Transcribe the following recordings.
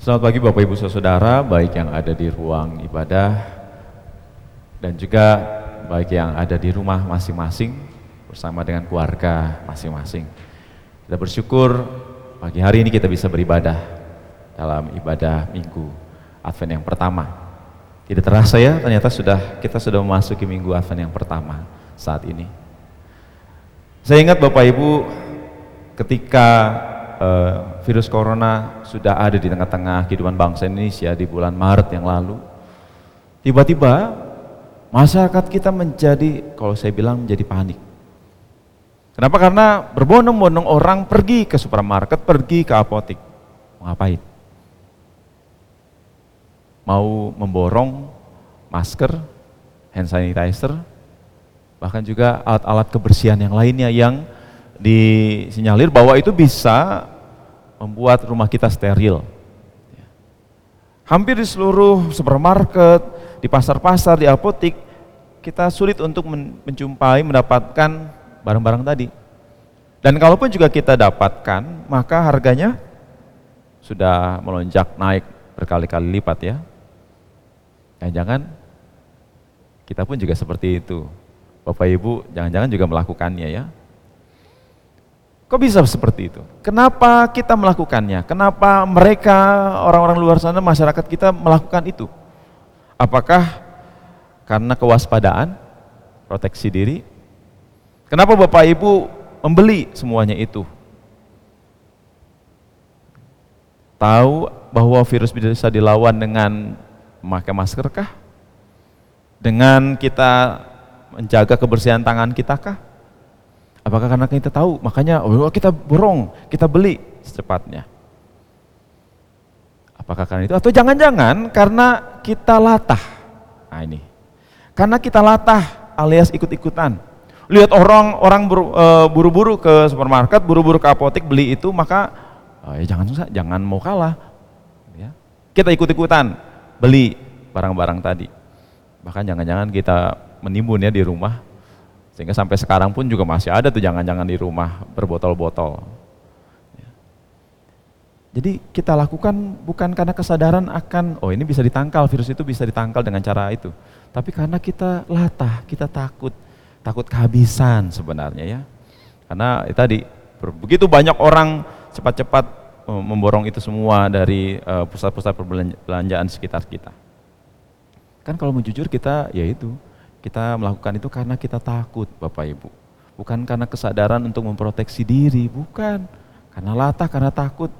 Selamat pagi Bapak Ibu Saudara, baik yang ada di ruang ibadah dan juga baik yang ada di rumah masing-masing bersama dengan keluarga masing-masing. Kita bersyukur pagi hari ini kita bisa beribadah dalam ibadah Minggu Advent yang pertama. Tidak terasa ya, ternyata sudah kita sudah memasuki Minggu Advent yang pertama saat ini. Saya ingat Bapak Ibu ketika uh, virus corona sudah ada di tengah-tengah kehidupan bangsa Indonesia di bulan Maret yang lalu, tiba-tiba masyarakat kita menjadi, kalau saya bilang menjadi panik. Kenapa? Karena berbondong-bondong orang pergi ke supermarket, pergi ke apotik. Mau ngapain? Mau memborong masker, hand sanitizer, bahkan juga alat-alat kebersihan yang lainnya yang disinyalir bahwa itu bisa membuat rumah kita steril. Hampir di seluruh supermarket, di pasar-pasar, di apotik, kita sulit untuk menjumpai, mendapatkan barang-barang tadi. Dan kalaupun juga kita dapatkan, maka harganya sudah melonjak naik berkali-kali lipat ya. Jangan-jangan kita pun juga seperti itu. Bapak Ibu jangan-jangan juga melakukannya ya. Kok bisa seperti itu? Kenapa kita melakukannya? Kenapa mereka orang-orang luar sana masyarakat kita melakukan itu? Apakah karena kewaspadaan, proteksi diri? Kenapa Bapak Ibu membeli semuanya itu? Tahu bahwa virus bisa dilawan dengan memakai masker kah? Dengan kita menjaga kebersihan tangan kita kah? Apakah karena kita tahu, makanya oh, kita borong, kita beli secepatnya. Apakah karena itu? Atau jangan-jangan karena kita latah. Nah ini. Karena kita latah alias ikut-ikutan. Lihat orang orang e, buru-buru ke supermarket, buru-buru ke apotek beli itu, maka oh ya jangan susah, jangan mau kalah. Ya. Kita ikut-ikutan beli barang-barang tadi. Bahkan jangan-jangan kita menimbun ya di rumah, sehingga sampai sekarang pun juga masih ada tuh jangan-jangan di rumah berbotol-botol. Ya. Jadi kita lakukan bukan karena kesadaran akan, oh ini bisa ditangkal, virus itu bisa ditangkal dengan cara itu. Tapi karena kita latah, kita takut, takut kehabisan sebenarnya ya. Karena ya tadi, begitu banyak orang cepat-cepat eh, memborong itu semua dari eh, pusat-pusat perbelanjaan sekitar kita. Kan kalau mau jujur kita ya itu, kita melakukan itu karena kita takut, Bapak Ibu. Bukan karena kesadaran untuk memproteksi diri, bukan. Karena latah, karena takut.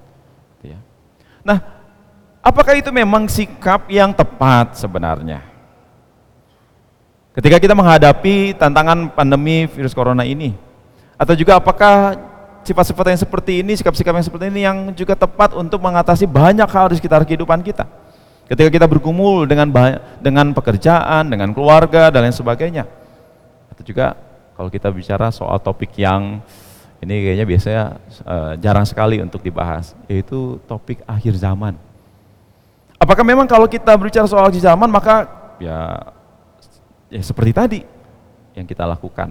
Gitu ya. Nah, apakah itu memang sikap yang tepat sebenarnya? Ketika kita menghadapi tantangan pandemi virus corona ini, atau juga apakah sifat-sifat yang seperti ini, sikap-sikap yang seperti ini yang juga tepat untuk mengatasi banyak hal di sekitar kehidupan kita? Ketika kita bergumul dengan dengan pekerjaan, dengan keluarga dan lain sebagainya. Atau juga kalau kita bicara soal topik yang ini kayaknya biasanya uh, jarang sekali untuk dibahas, yaitu topik akhir zaman. Apakah memang kalau kita berbicara soal akhir zaman maka ya ya seperti tadi yang kita lakukan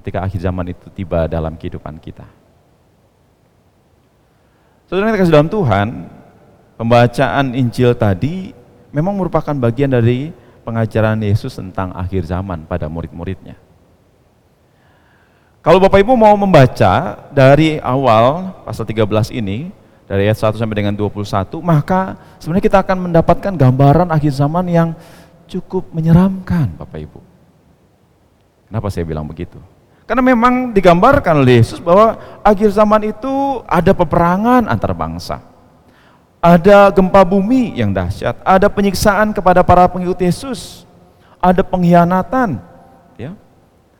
ketika akhir zaman itu tiba dalam kehidupan kita. Saudara yang kasih dalam Tuhan, Pembacaan Injil tadi memang merupakan bagian dari pengajaran Yesus tentang akhir zaman pada murid-muridnya. Kalau Bapak Ibu mau membaca dari awal pasal 13 ini, dari ayat 1 sampai dengan 21, maka sebenarnya kita akan mendapatkan gambaran akhir zaman yang cukup menyeramkan Bapak Ibu. Kenapa saya bilang begitu? Karena memang digambarkan oleh Yesus bahwa akhir zaman itu ada peperangan antar bangsa ada gempa bumi yang dahsyat, ada penyiksaan kepada para pengikut Yesus, ada pengkhianatan, ya.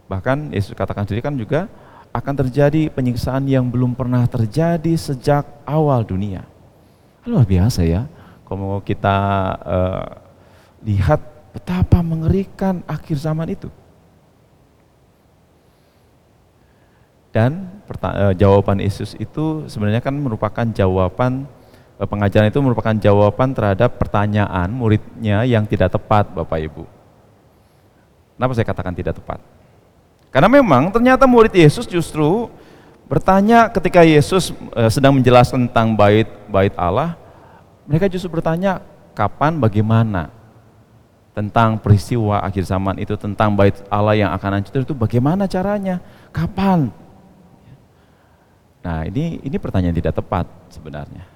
Bahkan Yesus katakan sendiri kan juga akan terjadi penyiksaan yang belum pernah terjadi sejak awal dunia. Luar biasa ya, kalau kita uh, lihat betapa mengerikan akhir zaman itu. Dan uh, jawaban Yesus itu sebenarnya kan merupakan jawaban Eh, pengajaran itu merupakan jawaban terhadap pertanyaan muridnya yang tidak tepat Bapak Ibu. Kenapa saya katakan tidak tepat? Karena memang ternyata murid Yesus justru bertanya ketika Yesus eh, sedang menjelaskan tentang bait bait Allah, Mereka justru bertanya kapan, bagaimana tentang peristiwa akhir zaman itu, tentang bait Allah yang akan hancur itu bagaimana caranya, kapan. Nah ini ini pertanyaan tidak tepat sebenarnya.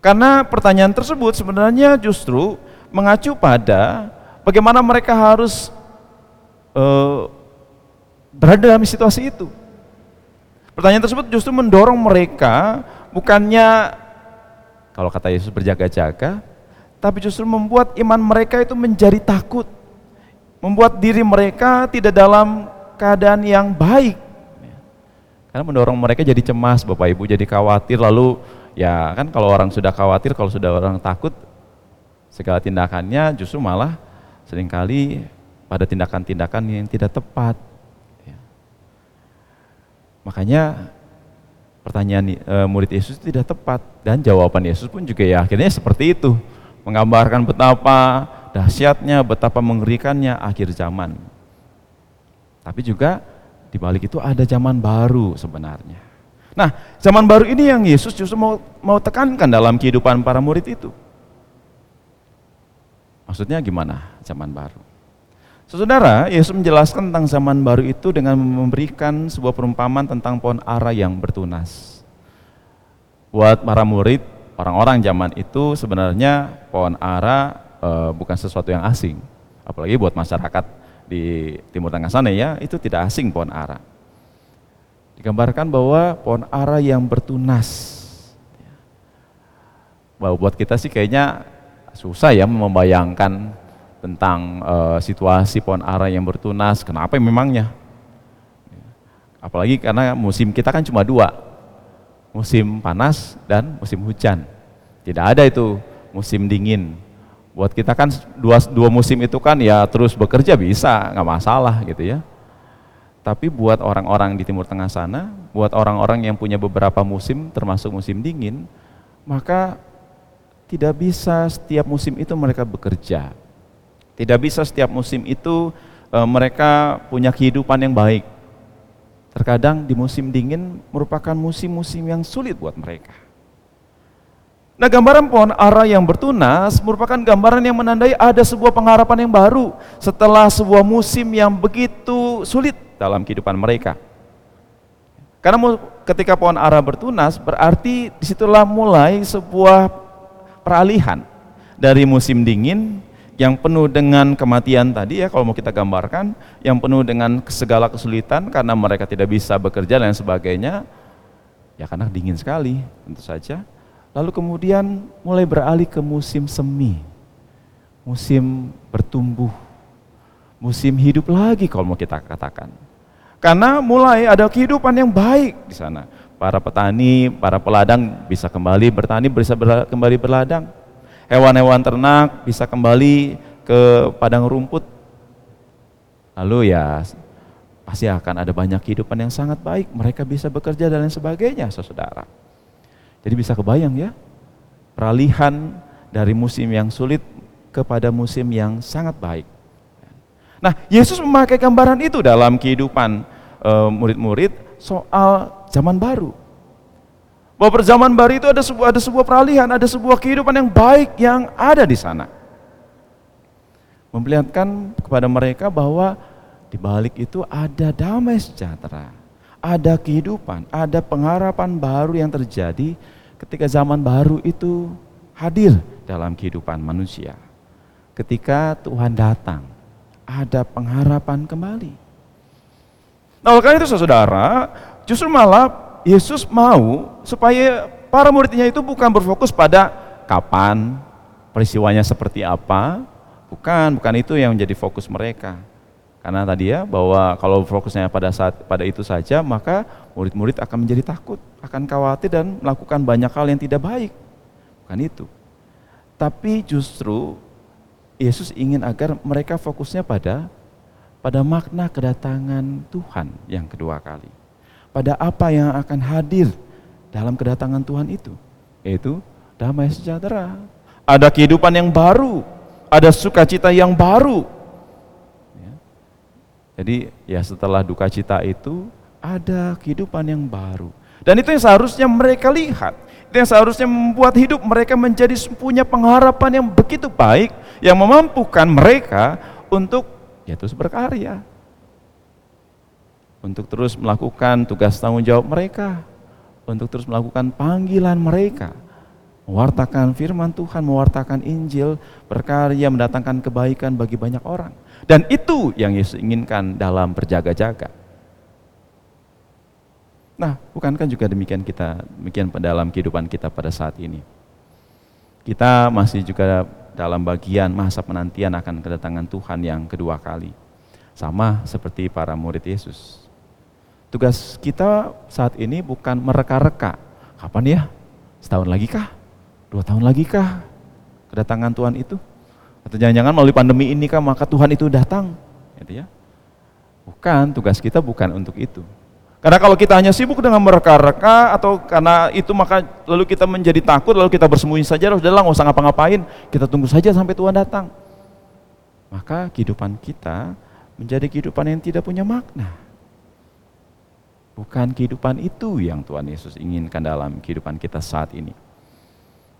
Karena pertanyaan tersebut sebenarnya justru mengacu pada bagaimana mereka harus uh, berada dalam situasi itu. Pertanyaan tersebut justru mendorong mereka bukannya kalau kata Yesus berjaga-jaga, tapi justru membuat iman mereka itu menjadi takut. Membuat diri mereka tidak dalam keadaan yang baik. Karena mendorong mereka jadi cemas, Bapak Ibu jadi khawatir lalu ya kan kalau orang sudah khawatir, kalau sudah orang takut segala tindakannya justru malah sering kali pada tindakan-tindakan yang tidak tepat. Ya. Makanya pertanyaan e, murid Yesus tidak tepat dan jawaban Yesus pun juga ya akhirnya seperti itu menggambarkan betapa dahsyatnya betapa mengerikannya akhir zaman tapi juga di balik itu ada zaman baru sebenarnya nah zaman baru ini yang Yesus justru mau mau tekankan dalam kehidupan para murid itu maksudnya gimana zaman baru Saudara, Yesus menjelaskan tentang zaman baru itu dengan memberikan sebuah perumpamaan tentang pohon ara yang bertunas. Buat para murid, orang-orang zaman itu sebenarnya pohon ara e, bukan sesuatu yang asing. Apalagi buat masyarakat di Timur Tengah sana ya, itu tidak asing pohon ara. Digambarkan bahwa pohon ara yang bertunas. Bahwa buat kita sih kayaknya susah ya membayangkan tentang uh, situasi pohon ara yang bertunas, kenapa memangnya? Apalagi karena musim kita kan cuma dua, musim panas dan musim hujan. Tidak ada itu musim dingin. Buat kita kan dua, dua musim itu kan ya terus bekerja bisa, nggak masalah gitu ya. Tapi buat orang-orang di Timur Tengah sana, buat orang-orang yang punya beberapa musim termasuk musim dingin, maka tidak bisa setiap musim itu mereka bekerja tidak bisa setiap musim itu e, mereka punya kehidupan yang baik. Terkadang di musim dingin merupakan musim-musim yang sulit buat mereka. Nah gambaran pohon ara yang bertunas merupakan gambaran yang menandai ada sebuah pengharapan yang baru setelah sebuah musim yang begitu sulit dalam kehidupan mereka. Karena ketika pohon ara bertunas berarti di situlah mulai sebuah peralihan dari musim dingin yang penuh dengan kematian tadi ya kalau mau kita gambarkan yang penuh dengan segala kesulitan karena mereka tidak bisa bekerja dan sebagainya ya karena dingin sekali tentu saja lalu kemudian mulai beralih ke musim semi musim bertumbuh musim hidup lagi kalau mau kita katakan karena mulai ada kehidupan yang baik di sana para petani para peladang bisa kembali bertani bisa kembali berladang hewan-hewan ternak bisa kembali ke padang rumput. Lalu ya pasti akan ada banyak kehidupan yang sangat baik. Mereka bisa bekerja dan lain sebagainya, saudara. Jadi bisa kebayang ya, peralihan dari musim yang sulit kepada musim yang sangat baik. Nah, Yesus memakai gambaran itu dalam kehidupan eh, murid-murid e, soal zaman baru. Bahwa perzaman baru itu ada sebuah ada sebuah peralihan, ada sebuah kehidupan yang baik yang ada di sana. Memperlihatkan kepada mereka bahwa di balik itu ada damai sejahtera, ada kehidupan, ada pengharapan baru yang terjadi ketika zaman baru itu hadir dalam kehidupan manusia. Ketika Tuhan datang, ada pengharapan kembali. Nah, oleh karena itu saudara, justru malah Yesus mau supaya para muridnya itu bukan berfokus pada kapan, peristiwanya seperti apa, bukan, bukan itu yang menjadi fokus mereka. Karena tadi ya bahwa kalau fokusnya pada saat pada itu saja, maka murid-murid akan menjadi takut, akan khawatir dan melakukan banyak hal yang tidak baik. Bukan itu. Tapi justru Yesus ingin agar mereka fokusnya pada pada makna kedatangan Tuhan yang kedua kali pada apa yang akan hadir dalam kedatangan Tuhan itu, yaitu damai sejahtera. Ada kehidupan yang baru, ada sukacita yang baru. Ya. Jadi ya setelah duka cita itu ada kehidupan yang baru. Dan itu yang seharusnya mereka lihat. Itu yang seharusnya membuat hidup mereka menjadi punya pengharapan yang begitu baik, yang memampukan mereka untuk ya terus berkarya. Untuk terus melakukan tugas tanggung jawab mereka, untuk terus melakukan panggilan mereka, mewartakan firman Tuhan, mewartakan Injil, berkarya mendatangkan kebaikan bagi banyak orang. Dan itu yang Yesus inginkan dalam berjaga-jaga. Nah, bukankah juga demikian kita, demikian dalam kehidupan kita pada saat ini? Kita masih juga dalam bagian masa penantian akan kedatangan Tuhan yang kedua kali. Sama seperti para murid Yesus. Tugas kita saat ini bukan mereka-reka. Kapan ya? Setahun lagi kah? Dua tahun lagi kah kedatangan Tuhan itu? Atau jangan-jangan melalui pandemi ini kah maka Tuhan itu datang? Gitu ya. Bukan, tugas kita bukan untuk itu. Karena kalau kita hanya sibuk dengan mereka-reka atau karena itu maka lalu kita menjadi takut, lalu kita bersembunyi saja, udahlah nggak usah ngapa-ngapain, kita tunggu saja sampai Tuhan datang. Maka kehidupan kita menjadi kehidupan yang tidak punya makna. Bukan kehidupan itu yang Tuhan Yesus inginkan dalam kehidupan kita saat ini.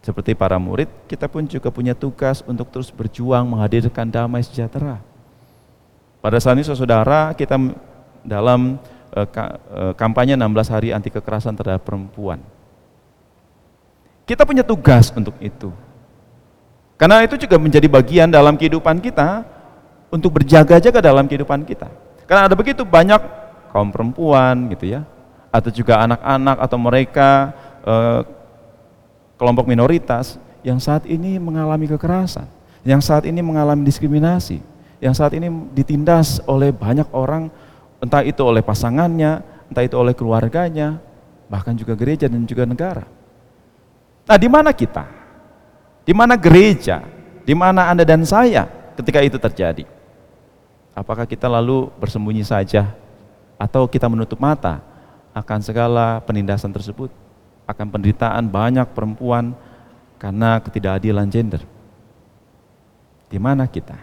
Seperti para murid, kita pun juga punya tugas untuk terus berjuang menghadirkan damai sejahtera. Pada saat ini saudara, kita dalam uh, kampanye 16 hari anti kekerasan terhadap perempuan. Kita punya tugas untuk itu. Karena itu juga menjadi bagian dalam kehidupan kita untuk berjaga-jaga dalam kehidupan kita. Karena ada begitu banyak kaum perempuan gitu ya, atau juga anak-anak atau mereka uh, kelompok minoritas yang saat ini mengalami kekerasan, yang saat ini mengalami diskriminasi, yang saat ini ditindas oleh banyak orang, entah itu oleh pasangannya, entah itu oleh keluarganya, bahkan juga gereja dan juga negara. Nah, di mana kita? Di mana gereja? Di mana Anda dan saya ketika itu terjadi? Apakah kita lalu bersembunyi saja atau kita menutup mata akan segala penindasan tersebut? akan penderitaan banyak perempuan karena ketidakadilan gender. Di mana kita?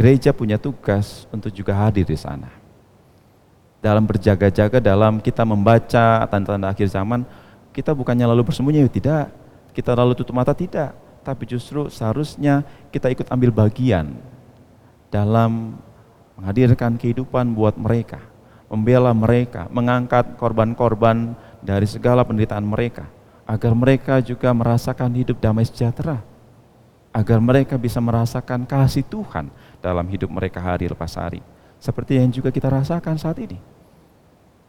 Gereja punya tugas untuk juga hadir di sana. Dalam berjaga-jaga, dalam kita membaca tanda-tanda akhir zaman, kita bukannya lalu bersembunyi, tidak. Kita lalu tutup mata, tidak. Tapi justru seharusnya kita ikut ambil bagian dalam menghadirkan kehidupan buat mereka, membela mereka, mengangkat korban-korban dari segala penderitaan mereka, agar mereka juga merasakan hidup damai sejahtera, agar mereka bisa merasakan kasih Tuhan dalam hidup mereka hari lepas hari, seperti yang juga kita rasakan saat ini.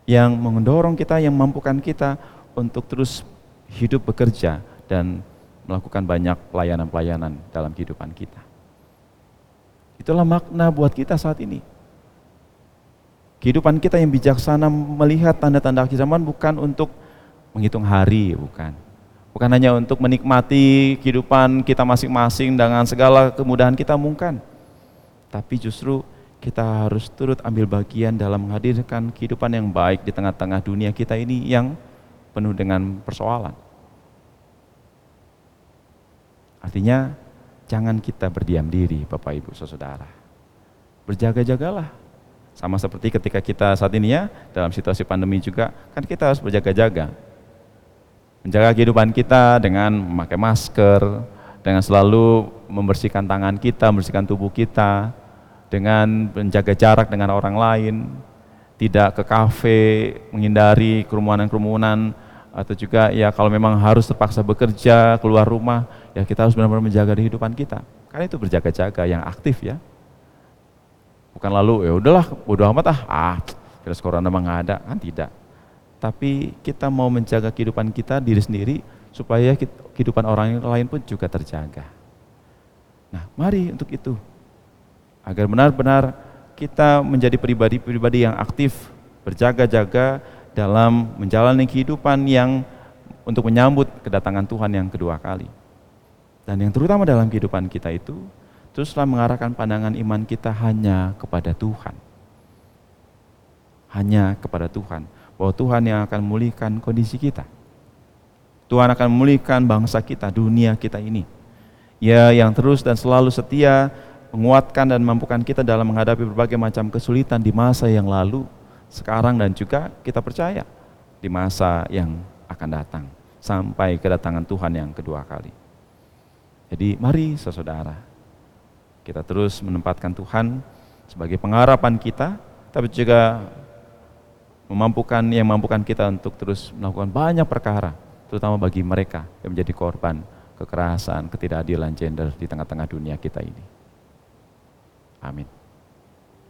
Yang mendorong kita, yang mampukan kita untuk terus hidup bekerja dan melakukan banyak pelayanan-pelayanan dalam kehidupan kita. Itulah makna buat kita saat ini. Kehidupan kita yang bijaksana melihat tanda-tanda akhir zaman bukan untuk menghitung hari, bukan. Bukan hanya untuk menikmati kehidupan kita masing-masing dengan segala kemudahan kita mungkin. Tapi justru kita harus turut ambil bagian dalam menghadirkan kehidupan yang baik di tengah-tengah dunia kita ini yang penuh dengan persoalan. Artinya jangan kita berdiam diri Bapak Ibu Saudara. Berjaga-jagalah sama seperti ketika kita saat ini ya, dalam situasi pandemi juga, kan kita harus berjaga-jaga. Menjaga kehidupan kita dengan memakai masker, dengan selalu membersihkan tangan kita, membersihkan tubuh kita, dengan menjaga jarak dengan orang lain, tidak ke kafe, menghindari kerumunan-kerumunan, atau juga ya kalau memang harus terpaksa bekerja, keluar rumah, ya kita harus benar-benar menjaga kehidupan kita. Karena itu berjaga-jaga yang aktif ya. Bukan lalu ya udahlah bodo amat ah, ah virus corona memang ada, kan tidak. Tapi kita mau menjaga kehidupan kita diri sendiri supaya kehidupan orang lain pun juga terjaga. Nah, mari untuk itu. Agar benar-benar kita menjadi pribadi-pribadi yang aktif, berjaga-jaga dalam menjalani kehidupan yang untuk menyambut kedatangan Tuhan yang kedua kali. Dan yang terutama dalam kehidupan kita itu teruslah mengarahkan pandangan iman kita hanya kepada Tuhan. Hanya kepada Tuhan. Bahwa Tuhan yang akan memulihkan kondisi kita. Tuhan akan memulihkan bangsa kita, dunia kita ini. Ya yang terus dan selalu setia menguatkan dan mampukan kita dalam menghadapi berbagai macam kesulitan di masa yang lalu, sekarang dan juga kita percaya di masa yang akan datang. sampai kedatangan Tuhan yang kedua kali. Jadi mari saudara, kita terus menempatkan Tuhan sebagai pengharapan kita, tapi juga memampukan yang mampukan kita untuk terus melakukan banyak perkara, terutama bagi mereka yang menjadi korban kekerasan, ketidakadilan gender di tengah-tengah dunia kita ini. 아멘.